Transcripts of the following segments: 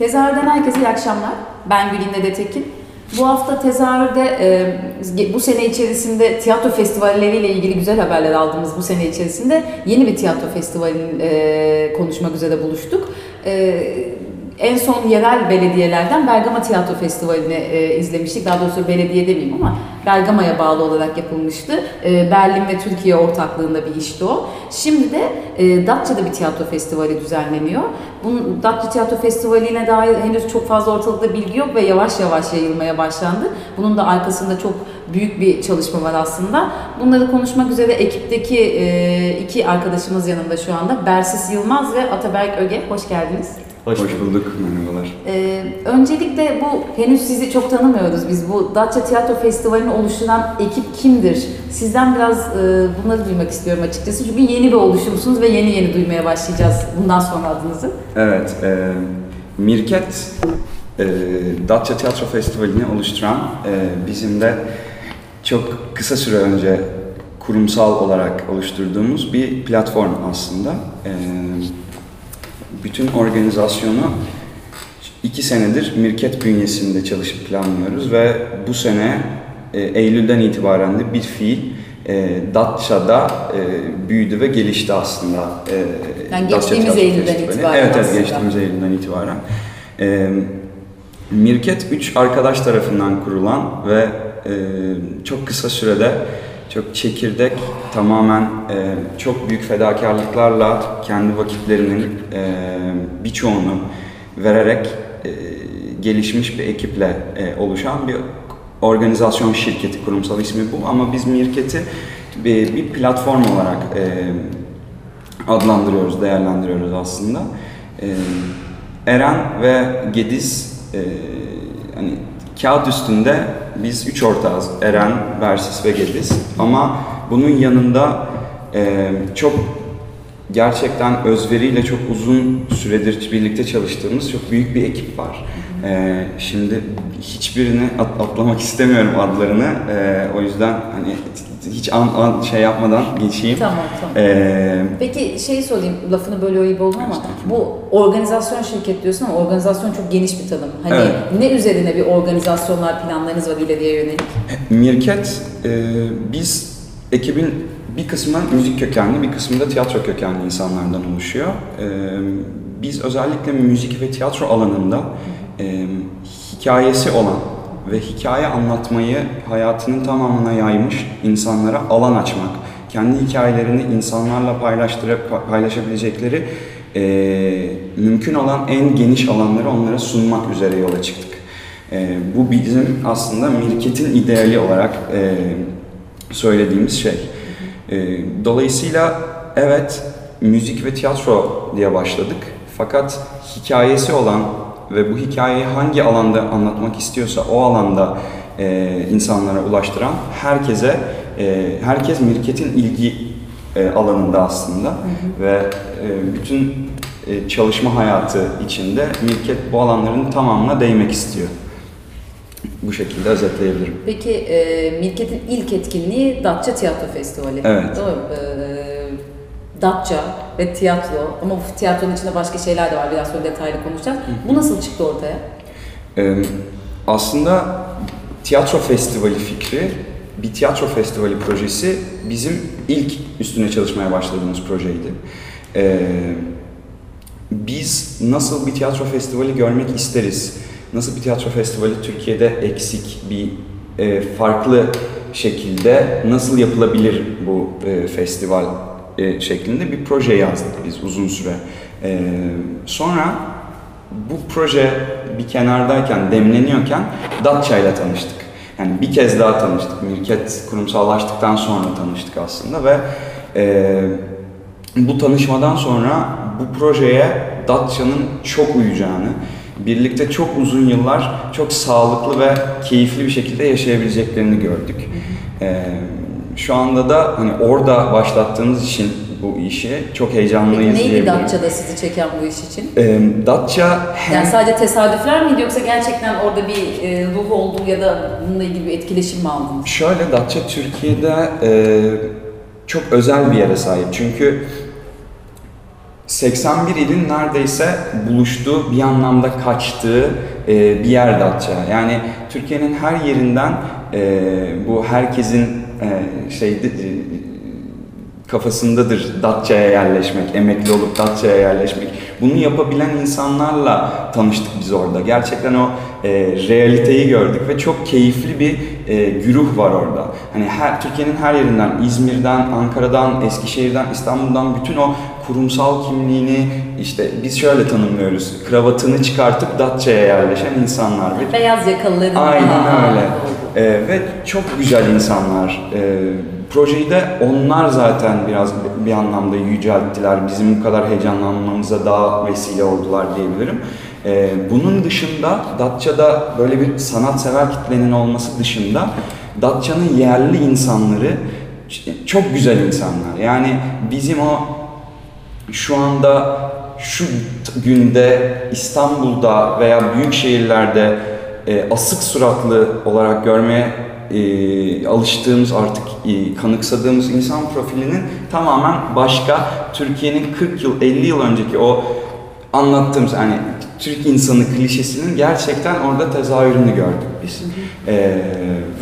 Tezahürden herkese iyi akşamlar. Ben Gülinde de Tekin. Bu hafta tezahürde e, bu sene içerisinde tiyatro festivalleriyle ilgili güzel haberler aldığımız bu sene içerisinde yeni bir tiyatro festivalini e, konuşmak üzere buluştuk. E, en son yerel belediyelerden Bergama Tiyatro Festivali'ni e, izlemiştik. Daha doğrusu belediye demeyeyim ama Bergama'ya bağlı olarak yapılmıştı. E, Berlin ve Türkiye ortaklığında bir işti o. Şimdi de e, Datça'da bir tiyatro festivali düzenleniyor. Bunun Datça Tiyatro Festivali'ne dair henüz çok fazla ortalıkta bilgi yok ve yavaş yavaş yayılmaya başlandı. Bunun da arkasında çok büyük bir çalışma var aslında. Bunları konuşmak üzere ekipteki e, iki arkadaşımız yanında şu anda. Bersis Yılmaz ve Ataberk Öge. Hoş geldiniz. Hoş, Hoş bulduk, merhabalar. Ee, öncelikle bu, henüz sizi çok tanımıyoruz biz. Bu Datça Tiyatro Festivali'ni oluşturan ekip kimdir? Sizden biraz e, bunları duymak istiyorum açıkçası. Çünkü yeni bir oluşumsunuz ve yeni yeni duymaya başlayacağız bundan sonra adınızı. Evet, e, Mirket e, Datça Tiyatro Festivali'ni oluşturan e, bizim de çok kısa süre önce kurumsal olarak oluşturduğumuz bir platform aslında. E, bütün organizasyonu iki senedir Mirket bünyesinde çalışıp planlıyoruz ve bu sene e, Eylül'den itibaren de bir fiil e, Datça'da e, büyüdü ve gelişti aslında. E, yani geçtiğimiz Eylül'den itibaren Evet, evet geçtiğimiz Eylül'den itibaren. E, Mirket üç arkadaş tarafından kurulan ve çok kısa sürede çok çekirdek, tamamen e, çok büyük fedakarlıklarla kendi vakitlerinin e, birçoğunu vererek e, gelişmiş bir ekiple e, oluşan bir organizasyon şirketi, kurumsal ismi bu ama biz Mirket'i bir, bir platform olarak e, adlandırıyoruz, değerlendiriyoruz aslında. E, Eren ve Gediz e, hani kağıt üstünde biz üç ortağız. Eren, Bersis ve Gediz. Ama bunun yanında e, çok gerçekten özveriyle çok uzun süredir birlikte çalıştığımız çok büyük bir ekip var. Ee, şimdi hiçbirini at, atlamak istemiyorum adlarını. Ee, o yüzden hani hiç an, an şey yapmadan geçeyim. Tamam tamam. Ee, Peki şey sorayım lafını böyle gibi oldu ama bu organizasyon şirket diyorsun ama organizasyon çok geniş bir tanım. Hani evet. ne üzerine bir organizasyonlar planlarınız var ileriye yönelik? Mirket e, biz ekibin bir kısmı müzik kökenli, bir kısmı da tiyatro kökenli insanlardan oluşuyor. Ee, biz özellikle müzik ve tiyatro alanında e, hikayesi olan ve hikaye anlatmayı hayatının tamamına yaymış insanlara alan açmak, kendi hikayelerini insanlarla paylaşabilecekleri e, mümkün olan en geniş alanları onlara sunmak üzere yola çıktık. E, bu bizim aslında mirketin ideali olarak e, söylediğimiz şey. E, dolayısıyla evet müzik ve tiyatro diye başladık. Fakat hikayesi olan ve bu hikayeyi hangi alanda anlatmak istiyorsa o alanda e, insanlara ulaştıran herkese, e, herkes mirketin ilgi e, alanında aslında hı hı. ve e, bütün e, çalışma hayatı içinde mirket bu alanların tamamına değmek istiyor. Bu şekilde özetleyebilirim. Peki e, Mirket'in ilk etkinliği Datça Tiyatro Festivali. Evet. Doğru. E, Datça ve tiyatro ama bu tiyatronun içinde başka şeyler de var biraz sonra detaylı konuşacağız. Bu nasıl çıktı ortaya? Ee, aslında tiyatro festivali fikri bir tiyatro festivali projesi bizim ilk üstüne çalışmaya başladığımız projeydi. Ee, biz nasıl bir tiyatro festivali görmek isteriz? Nasıl bir tiyatro festivali Türkiye'de eksik bir e, farklı şekilde nasıl yapılabilir bu e, festival e, şeklinde bir proje yazdık biz uzun süre. E, sonra bu proje bir kenardayken, demleniyorken Datça ile tanıştık. Yani bir kez daha tanıştık. Mirket kurumsallaştıktan sonra tanıştık aslında ve e, bu tanışmadan sonra bu projeye Datça'nın çok uyacağını, birlikte çok uzun yıllar çok sağlıklı ve keyifli bir şekilde yaşayabileceklerini gördük. Ee, şu anda da hani orada başlattığımız için bu işi çok heyecanlıyız Peki neydi Datça'da sizi çeken bu iş için? Ee, Datça hem... Yani sadece tesadüfler miydi yoksa gerçekten orada bir e, ruh olduğu ya da bununla ilgili bir etkileşim mi aldınız? Şöyle Datça Türkiye'de e, çok özel bir yere sahip. Çünkü 81 ilin neredeyse buluştuğu, bir anlamda kaçtığı e, bir yer Datça. Yani Türkiye'nin her yerinden e, bu herkesin e, şeyde e, kafasındadır Datça'ya yerleşmek, emekli olup Datça'ya yerleşmek. Bunu yapabilen insanlarla tanıştık biz orada. Gerçekten o e, realiteyi gördük ve çok keyifli bir e, güruh var orada. Hani her Türkiye'nin her yerinden, İzmir'den, Ankara'dan, Eskişehir'den, İstanbul'dan bütün o kurumsal kimliğini işte biz şöyle tanımlıyoruz. Kravatını çıkartıp Datça'ya yerleşen insanlar. Ve Beyaz yakalıların. Aynen öyle. Ee, ve çok güzel insanlar. Ee, projeyi de onlar zaten biraz bir anlamda yücelttiler. Bizim bu kadar heyecanlanmamıza daha vesile oldular diyebilirim. Ee, bunun dışında Datça'da böyle bir sanatsever kitlenin olması dışında Datça'nın yerli insanları çok güzel insanlar. Yani bizim o şu anda şu günde İstanbul'da veya büyük şehirlerde e, asık suratlı olarak görmeye e, alıştığımız artık e, kanıksadığımız insan profilinin tamamen başka Türkiye'nin 40 yıl 50 yıl önceki o anlattığımız hani Türk insanı klişesinin gerçekten orada tezahürünü gördük biz. E,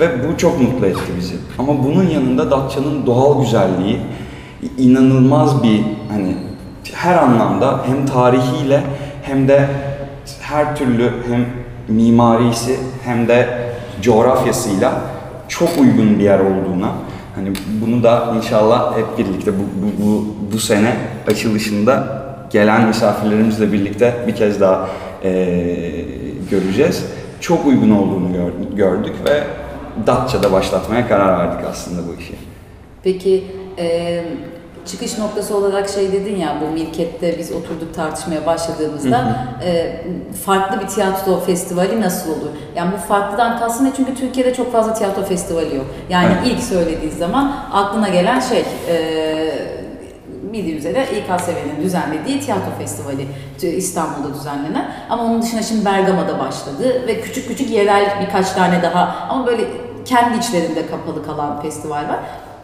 ve bu çok mutlu etti bizi. Ama bunun yanında Datça'nın doğal güzelliği inanılmaz bir hani her anlamda hem tarihiyle hem de her türlü hem mimarisi hem de coğrafyasıyla çok uygun bir yer olduğuna hani bunu da inşallah hep birlikte bu, bu, bu, bu sene açılışında gelen misafirlerimizle birlikte bir kez daha eee, göreceğiz. Çok uygun olduğunu gör- gördük ve Datça'da başlatmaya karar verdik aslında bu işi. Peki e, çıkış noktası olarak şey dedin ya bu Mirket'te biz oturduk tartışmaya başladığımızda e, farklı bir tiyatro festivali nasıl olur? Yani bu farklıdan kastın ne? Çünkü Türkiye'de çok fazla tiyatro festivali yok. Yani Evet. ilk söylediği zaman aklına gelen şey e, bildiği üzere İKSV'nin düzenlediği tiyatro festivali İstanbul'da düzenlenen. Ama onun dışında şimdi Bergama'da başladı ve küçük küçük yerel birkaç tane daha ama böyle kendi içlerinde kapalı kalan festival var.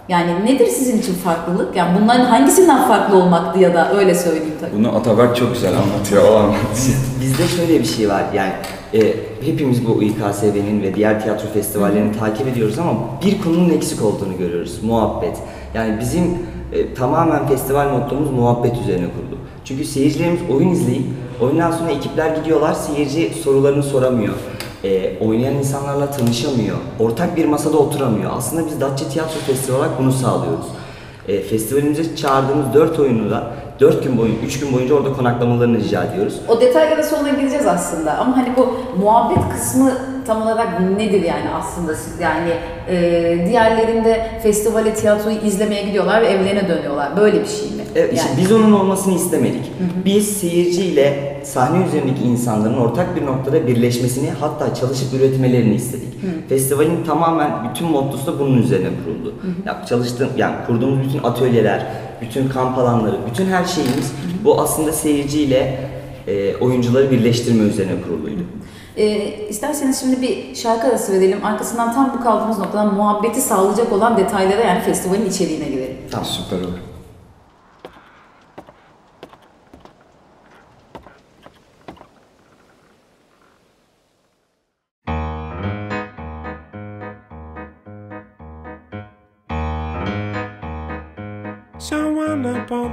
Yani nedir sizin için farklılık? Yani bunların hangisinden farklı olmaktı ya da öyle söyleyeyim tabii. Bunu Ataberk çok güzel anlatıyor. O anlatsın. Bizde şöyle bir şey var yani e, hepimiz bu İKSV'nin ve diğer tiyatro festivallerini takip ediyoruz ama bir konunun eksik olduğunu görüyoruz. Muhabbet. Yani bizim e, tamamen festival mottomuz muhabbet üzerine kurulu. Çünkü seyircilerimiz oyun izleyip oyundan sonra ekipler gidiyorlar seyirci sorularını soramıyor. E, oynayan insanlarla tanışamıyor. Ortak bir masada oturamıyor. Aslında biz Datça Tiyatro Festivali olarak bunu sağlıyoruz. E, festivalimize çağırdığımız 4 oyunu da 4 gün boyunca, 3 gün boyunca orada konaklamalarını rica ediyoruz. O detaylara sonra gireceğiz aslında ama hani bu muhabbet kısmı tam olarak nedir yani aslında yani e, diğerlerinde festivale tiyatroyu izlemeye gidiyorlar ve evlerine dönüyorlar böyle bir şey mi? Evet, işte yani. biz onun olmasını istemedik. Biz seyirciyle sahne üzerindeki insanların ortak bir noktada birleşmesini hatta çalışıp üretmelerini istedik. Festivalin tamamen bütün mottosu da bunun üzerine kuruldu. Ya çalıştığım yani kurduğumuz bütün atölyeler, bütün kamp alanları, bütün her şeyimiz bu aslında seyirciyle e, oyuncuları birleştirme üzerine kuruluydu. E, isterseniz şimdi bir şarkı arası verelim arkasından tam bu kaldığımız noktadan muhabbeti sağlayacak olan detaylara yani festivalin içeriğine girelim. Tamam. Süper olur.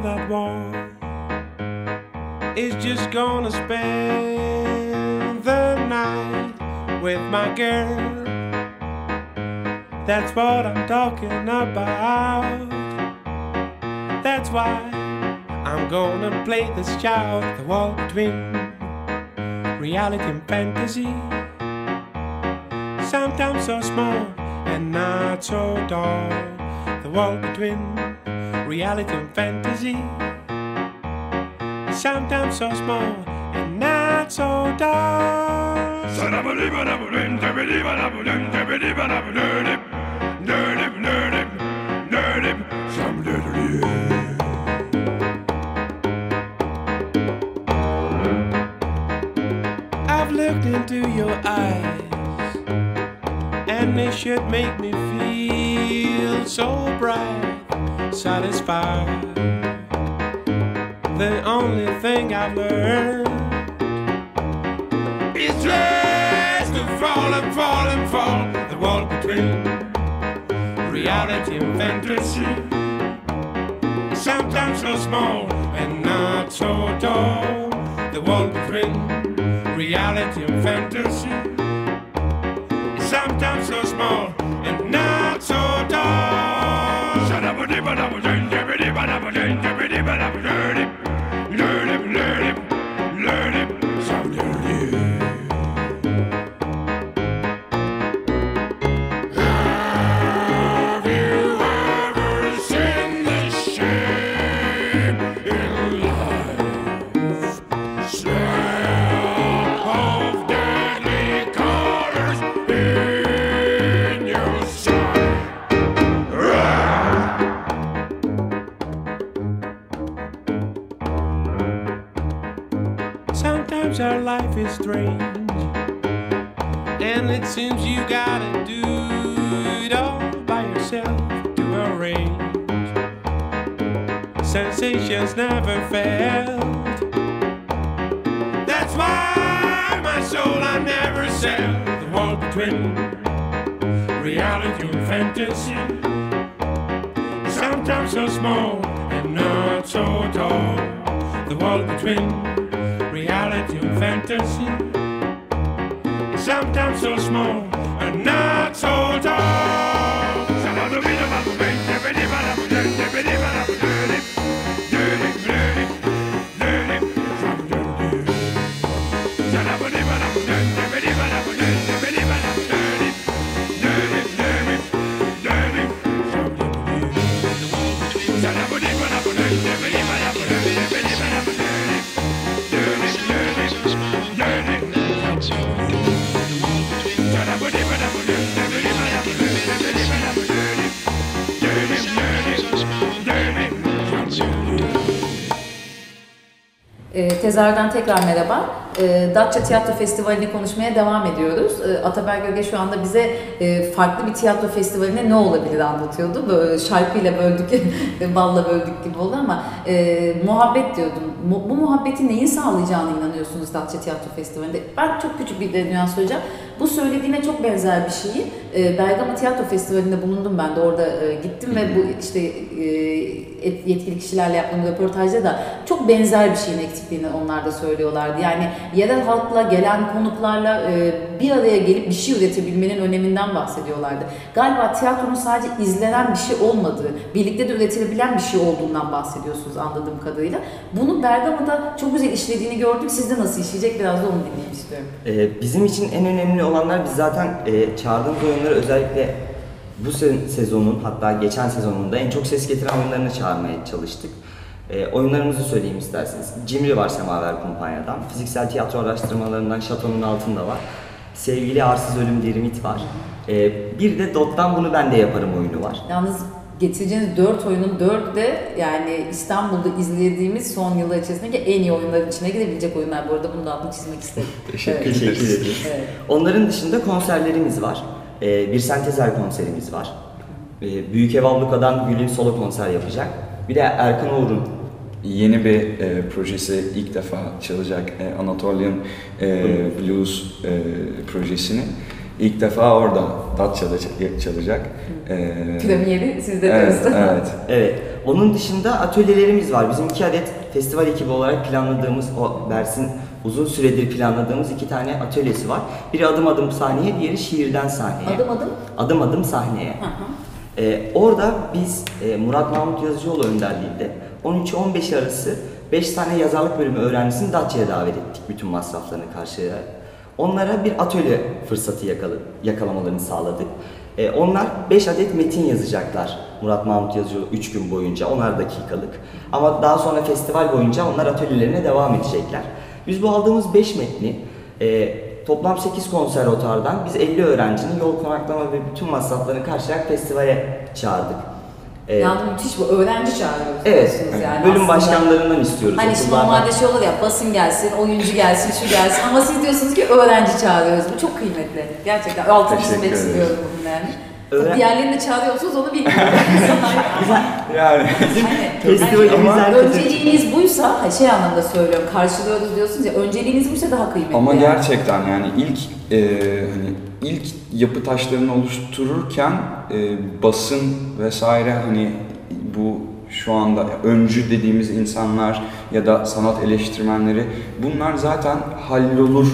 That wall is just gonna spend the night with my girl. That's what I'm talking about. That's why I'm gonna play this child the wall between reality and fantasy. Sometimes so small and not so tall. The wall between reality and fantasy. Sometimes so small and not so dark. I've looked into your eyes, and they should make me feel so bright satisfied. the only thing I've learned is just to fall and fall and fall. The wall between reality and fantasy. Sometimes so small and not so tall. The wall between reality and fantasy. Sometimes so small and not so life is strange, and it seems you gotta do it all by yourself to arrange. Sensations never failed. That's why my soul I never sell. The wall between reality and fantasy. Sometimes so small and not so tall. The wall between your fantasy. Sometimes so small and not so tall. Sound of the rhythm of the Tezahürden tekrar merhaba. E, Datça Tiyatro Festivali'ni konuşmaya devam ediyoruz. E, Ataber Göge şu anda bize e, farklı bir tiyatro festivaline ne olabilir anlatıyordu. Böyle şarkıyla böldük, balla böldük gibi oldu ama e, muhabbet diyordum. Mu- bu muhabbeti neyin sağlayacağına inanıyorsunuz Datça Tiyatro Festivali'nde? Ben çok küçük bir nüans söyleyeceğim. Bu söylediğine çok benzer bir şeyi e, Bergama Tiyatro Festivali'nde bulundum ben de orada e, gittim ve bu işte e, et- yetkili kişilerle yaptığım röportajda da çok benzer bir şeyin eksikliğini onlar da söylüyorlardı. Yani yerel halkla gelen konuklarla e, bir araya gelip bir şey üretebilmenin öneminden bahsediyorlardı. Galiba tiyatronun sadece izlenen bir şey olmadığı, birlikte de üretilebilen bir şey olduğundan bahsediyorsunuz anladığım kadarıyla. Bunu Bergama'da çok güzel işlediğini gördük. Sizde nasıl işleyecek biraz da onu dinlemek istiyorum. Ee, bizim için en önemli olanlar biz zaten e, çağırdığımız oyunları özellikle bu se- sezonun hatta geçen sezonunda en çok ses getiren oyunlarını çağırmaya çalıştık. E, oyunlarımızı söyleyeyim isterseniz. Cimri var Semaver Kumpanya'dan. Fiziksel tiyatro araştırmalarından Şatonun Altında var. Sevgili Arsız Ölüm Dirimit var. E, bir de Dot'tan Bunu Ben de Yaparım oyunu var. Yalnız getireceğiniz 4 oyunun 4 de yani İstanbul'da izlediğimiz son yıllar içerisindeki en iyi oyunların içine girebilecek oyunlar. Bu arada bunu da altını çizmek istedim. Teşekkür Evet. Teşekkür ederiz. ederiz. Evet. Onların dışında konserlerimiz var. Ee, bir sentezer konserimiz var. Ee, Büyük Ev Abluka'dan Gül'ün solo konser yapacak. Bir de Erkan Oğur'un Yeni bir e, projesi ilk defa çalacak e, Anatolian e, Blues e, projesini. İlk defa orada Datça'da çalacak. E, Premieri sizde evet, evet. Evet. Onun dışında atölyelerimiz var. Bizim iki adet festival ekibi olarak planladığımız, o Bersin uzun süredir planladığımız iki tane atölyesi var. Biri adım adım sahneye, diğeri şiirden sahneye. Adım adım. Adım adım sahneye. Hı hı. Ee, orada biz e, Murat Mahmut Yazıcıoğlu önderliğinde 13-15 arası 5 tane yazarlık bölümü öğrencisini Datça'ya davet ettik bütün masraflarını karşılayarak. Onlara bir atölye fırsatı yakalı, yakalamalarını sağladık. Ee, onlar 5 adet metin yazacaklar Murat Mahmut Yazıcıoğlu 3 gün boyunca, 10'ar dakikalık. Ama daha sonra festival boyunca onlar atölyelerine devam edecekler. Biz bu aldığımız 5 metni e, toplam 8 konservatuardan biz 50 öğrencinin yol konaklama ve bütün masraflarını karşılayarak festivale çağırdık. Ee, Yalnız müthiş bu. Öğrenci çağırıyoruz evet, diyorsunuz yani bölüm aslında. başkanlarından istiyoruz. Hani şimdi normalde şey olur ya basın gelsin, oyuncu gelsin, şu gelsin ama siz diyorsunuz ki öğrenci çağırıyoruz. Bu çok kıymetli. Gerçekten altını çizmek istiyorum bunun yani. Öğren- Diğerlerini de çağırıyor musunuz onu bilmiyorum. Yani hani herkese- önceliğiniz buysa, ha, şey anlamda söylüyorum, karşılıyoruz diyorsunuz ya, önceliğiniz buysa daha kıymetli. Ama yani. gerçekten yani ilk e, hani ilk yapı taşlarını oluştururken e, basın vesaire hani bu şu anda öncü dediğimiz insanlar ya da sanat eleştirmenleri bunlar zaten hallolur.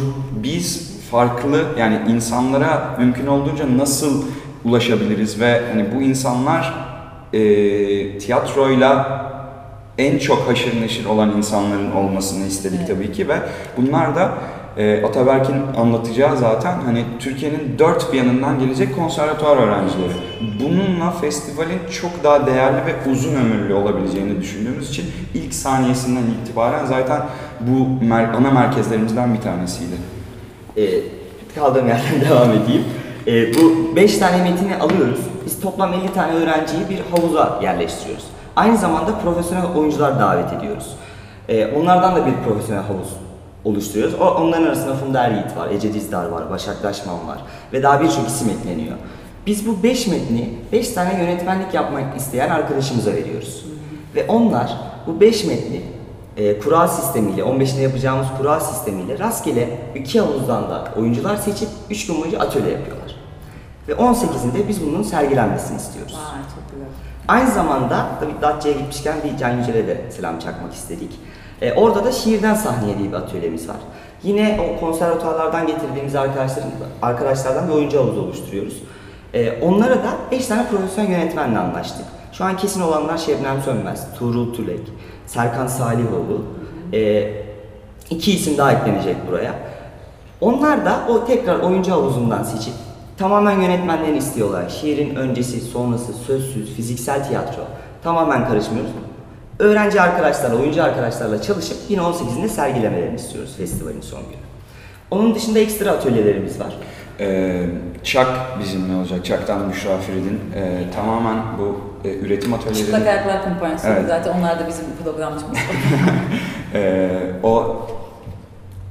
Biz farklı yani insanlara mümkün olduğunca nasıl ulaşabiliriz ve hani bu insanlar e, tiyatroyla en çok haşır neşir olan insanların olmasını istedik Evet. tabii ki ve bunlar da e, Ataberk'in anlatacağı zaten hani Türkiye'nin dört bir yanından gelecek konservatuvar öğrencileri. Bununla festivalin çok daha değerli ve uzun ömürlü olabileceğini düşündüğümüz için ilk saniyesinden itibaren zaten bu mer- ana merkezlerimizden bir tanesiydi. e, kaldığım yerden devam edeyim. E, bu 5 tane metini alıyoruz. Biz toplam 50 tane öğrenciyi bir havuza yerleştiriyoruz. Aynı zamanda profesyonel oyuncular davet ediyoruz. E, onlardan da bir profesyonel havuz oluşturuyoruz. O, onların arasında Funda Er Yiğit var, Ece Dizdar var, Başak Daşman var ve daha birçok isim ekleniyor. Biz bu 5 metni 5 tane yönetmenlik yapmak isteyen arkadaşımıza veriyoruz. Ve onlar bu 5 metni e, kura sistemiyle, 15'inde yapacağımız kura sistemiyle rastgele iki havuzdan da oyuncular seçip 3 gün boyunca atölye yapıyorlar. Ve 18'inde biz bunun sergilenmesini istiyoruz. Vay çok güzel. Aynı zamanda tabii Datça'ya gitmişken bir Can Yücel'e de selam çakmak istedik. E, orada da şiirden sahneye diye bir atölyemiz var. Yine o konservatuarlardan getirdiğimiz arkadaşların, arkadaşlardan bir oyuncu havuzu oluşturuyoruz. E, onlara da 5 tane profesyonel yönetmenle anlaştık. Şu an kesin olanlar Şebnem Sönmez, Tuğrul Tülek, Serkan Salihoğlu. E, iki isim daha eklenecek buraya. Onlar da o tekrar oyuncu havuzundan seçip tamamen yönetmenlerin istiyorlar. Şiirin öncesi, sonrası, sözsüz, fiziksel tiyatro tamamen karışmıyoruz. Öğrenci arkadaşlarla, oyuncu arkadaşlarla çalışıp yine 18'inde sergilemelerini istiyoruz festivalin son günü. Onun dışında ekstra atölyelerimiz var. Ee, Çak bizimle olacak. Çak'tan Büşra Firid'in e, tamamen bu e, üretim atölyeleri. Çıplak Ayaklar Kumpanyası Evet. zaten onlar da bizim programcımız. Ee, o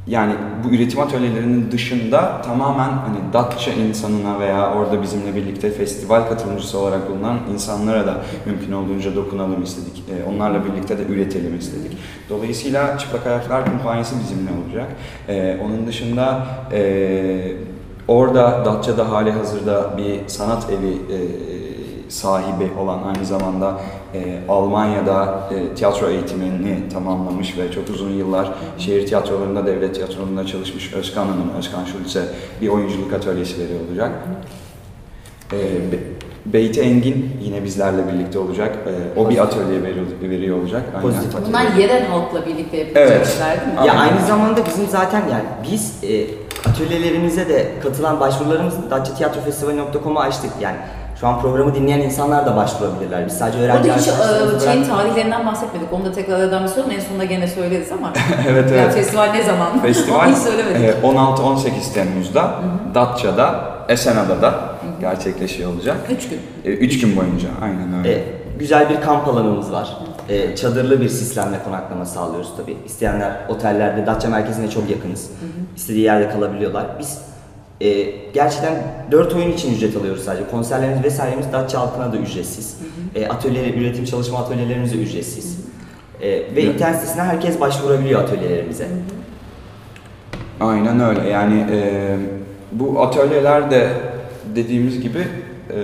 yani bu üretim atölyelerinin dışında tamamen hani Datça insanına veya orada bizimle birlikte festival katılımcısı olarak bulunan insanlara da mümkün olduğunca dokunalım istedik. Ee, onlarla birlikte de üretelim istedik. Dolayısıyla Çıplak Ayaklar Kumpanyası bizimle olacak. Ee, onun dışında e, orada Datça'da hali hazırda bir sanat evi e, sahibi olan aynı zamanda e, Almanya'da e, tiyatro eğitimini tamamlamış ve çok uzun yıllar şehir tiyatrolarında, devlet tiyatrolarında çalışmış Özkan Hanım, Özkan Schulze bir oyunculuk atölyesi veriyor olacak. E, Be- Beyti Engin yine bizlerle birlikte olacak. E, o bir atölye veriyor, veriyor olacak. Aynen. Pozitif atölye. Bunlar yerel halkla birlikte yapılacak Evet. değil mi? Ya aynı zamanda bizim zaten yani biz e, atölyelerimize de katılan başvurularımızı datçatiyatrofestivali.com'a açtık. Yani şu an programı dinleyen insanlar da başvurabilirler. Biz sadece öğrenci Orada hiç e, şeyin tarihlerinden bahsetmedik. Onu da tekrardan bir sorun. En sonunda gene söyleriz ama. Evet, evet. festival ne zaman? Festival Onu hiç söylemedik. e, 16-18 Temmuz'da Datça'da, Esenada'da gerçekleşiyor olacak. Üç gün. E, üç gün boyunca aynen öyle. E, güzel bir kamp alanımız var. E, çadırlı bir sistemle konaklama sağlıyoruz tabii. İsteyenler otellerde, Datça merkezine çok yakınız. İstediği yerde kalabiliyorlar. Biz e, gerçekten 4 oyun için ücret alıyoruz sadece. Konserlerimiz vesairemiz Datça halkına da ücretsiz. E, atölye, üretim çalışma atölyelerimiz de ücretsiz. E, ve Evet. internet sitesine herkes başvurabiliyor atölyelerimize. Aynen öyle. Yani e, bu atölyelerde dediğimiz gibi e,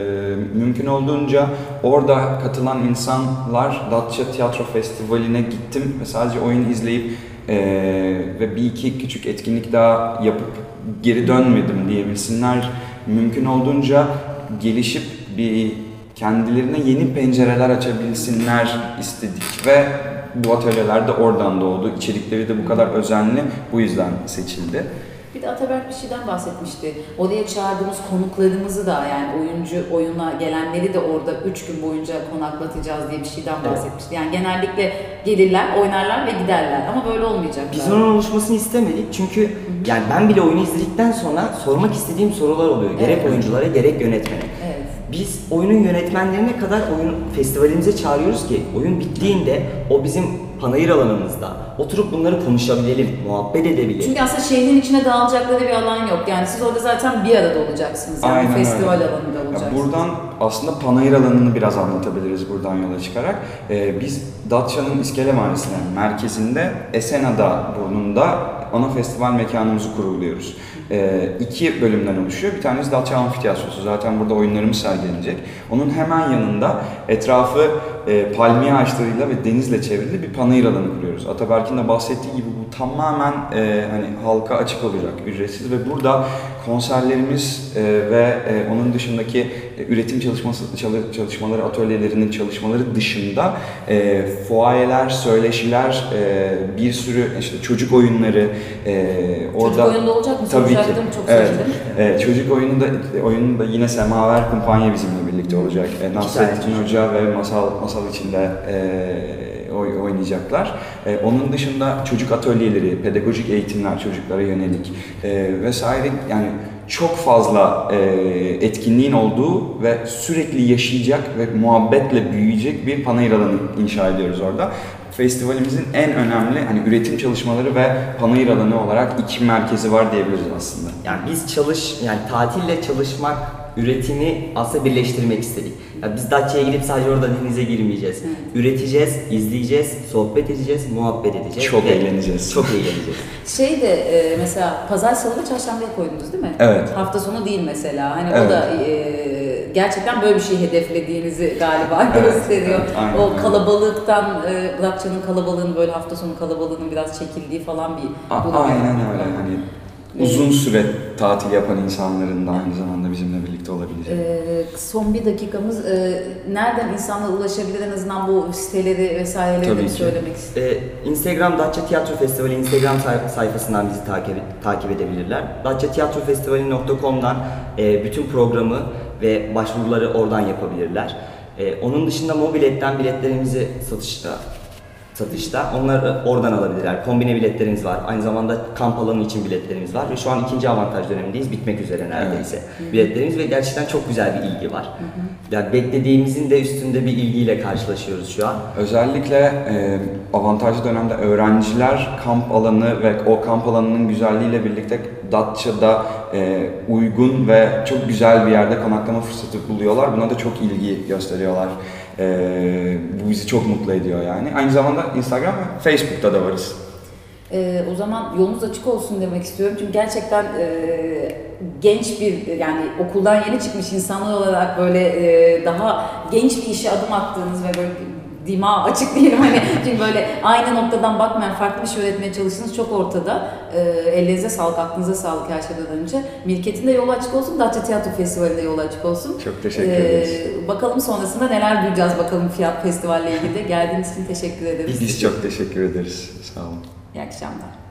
mümkün olduğunca orada katılan insanlar Datça Tiyatro Festivali'ne gittim ve sadece oyun izleyip e, ve bir iki küçük etkinlik daha yapıp geri dönmedim diyebilsinler. Mümkün olduğunca gelişip bir kendilerine yeni pencereler açabilsinler istedik ve bu atölyeler de oradan doğdu. İçerikleri de bu kadar özenli bu yüzden seçildi. Bir de Ataberk bir şeyden bahsetmişti. Oraya çağırdığımız konuklarımızı da yani oyuncu oyuna gelenleri de orada 3 gün boyunca konaklatacağız diye bir şeyden Evet. bahsetmişti. Yani genellikle gelirler, oynarlar ve giderler ama böyle olmayacak. Biz onun oluşmasını istemedik çünkü yani ben bile oyunu izledikten sonra sormak istediğim sorular oluyor. Gerek Evet. oyunculara gerek yönetmene. Evet. Biz oyunun yönetmenlerine kadar oyun festivalimize çağırıyoruz ki oyun bittiğinde o bizim panayır alanımızda oturup bunları konuşabilelim, muhabbet edebilelim. Çünkü aslında şehrin içine dağılacakları bir alan yok. Yani siz orada zaten bir arada olacaksınız. Yani Aynen festival öyle. alanında Ya olacaksınız. buradan aslında panayır alanını biraz anlatabiliriz buradan yola çıkarak. Ee, biz Datça'nın İskele Mahallesi'nin merkezinde Esenada burnunda ana festival mekanımızı kuruluyoruz. Ee, iki bölümden oluşuyor. Bir tanesi Datça Amfiteyatrosu. Zaten burada oyunlarımız sergilenecek. Onun hemen yanında etrafı e, palmiye ağaçlarıyla ve denizle çevrili bir panayır alanı kuruyoruz. Ataberk'in de bahsettiği gibi bu tamamen e, hani halka açık olacak, ücretsiz ve burada konserlerimiz e, ve e, onun dışındaki e, üretim çalışması çalı- çalışmaları, atölyelerinin çalışmaları dışında e, fuayeler, söyleşiler, e, bir sürü işte çocuk oyunları e, orada Çocuk oyunda olacak mı? Tabii ki. Çok evet. E, çocuk oyununda oyununda yine Semaver Kumpanya bizimle birlikte olacak. E, Nasrettin Hoca ve masal masal içinde e, oy- oynayacaklar. E, onun dışında çocuk atölyeleri, pedagojik eğitimler çocuklara yönelik e, vesaire yani çok fazla e, etkinliğin olduğu ve sürekli yaşayacak ve muhabbetle büyüyecek bir panayır alanı inşa ediyoruz orada. Festivalimizin en önemli hani üretim çalışmaları ve panayır alanı olarak iki merkezi var diyebiliriz aslında. Yani biz çalış, yani tatille çalışmak, üretimi aslında birleştirmek istedik. Yani biz Datça'ya gidip sadece orada denize girmeyeceğiz. Üreteceğiz, izleyeceğiz, sohbet edeceğiz, muhabbet edeceğiz. Çok ve eğleneceğiz. Çok eğleneceğiz. Şey de e, mesela pazar salı ve çarşambaya koydunuz değil mi? Evet. Hafta sonu değil mesela. Hani Evet. o da e, gerçekten böyle bir şey hedeflediğinizi galiba Evet, gösteriyor. evet, aynen o kalabalıktan, e, Datça'nın kalabalığının böyle hafta sonu kalabalığının biraz çekildiği falan bir A- durum. Aynen öyle hani uzun süre tatil yapan insanların da aynı zamanda bizimle birlikte olabilecek. Ee, son bir dakikamız. Ee, nereden insanlar ulaşabilir en azından bu siteleri vesaireleri de Tabii bir ki. söylemek istedim. Ee, Instagram Datça Tiyatro Festivali Instagram say- sayfasından bizi takip takip edebilirler. datçatiyatrofestivali.com'dan e, bütün programı ve başvuruları oradan yapabilirler. E, onun dışında mobiletten biletlerimizi satışta satışta. Onları oradan alabilirler. Kombine biletlerimiz var. Aynı zamanda kamp alanı için biletlerimiz var. Ve şu an ikinci avantaj dönemindeyiz. Bitmek üzere neredeyse. Biletlerimiz ve gerçekten çok güzel bir ilgi var. Yani beklediğimizin de üstünde bir ilgiyle karşılaşıyoruz şu an. Özellikle e, avantajlı dönemde öğrenciler kamp alanı ve o kamp alanının güzelliğiyle birlikte Datça'da e, uygun ve çok güzel bir yerde konaklama fırsatı buluyorlar. Buna da çok ilgi gösteriyorlar. E, bu bizi çok mutlu ediyor yani. Aynı zamanda Instagram ve Facebook'ta da varız. Ee, o zaman yolunuz açık olsun demek istiyorum. Çünkü gerçekten e, genç bir yani okuldan yeni çıkmış insanlar olarak böyle e, daha genç bir işe adım attığınız ve böyle dima açık diyelim hani çünkü böyle aynı noktadan bakmayan farklı bir şey öğretmeye çalıştığınız çok ortada. E, ellerinize sağlık, aklınıza sağlık her şeyden önce. Mirket'in de yolu açık olsun, Datça Tiyatro Festivali'nde yolu açık olsun. Çok teşekkür Ee, ederiz. Bakalım sonrasında neler duyacağız bakalım Fiyat Festival'le ilgili de. Geldiğiniz için teşekkür ederiz. Biz çok teşekkür ederiz. Sağ olun. İyi akşamlar.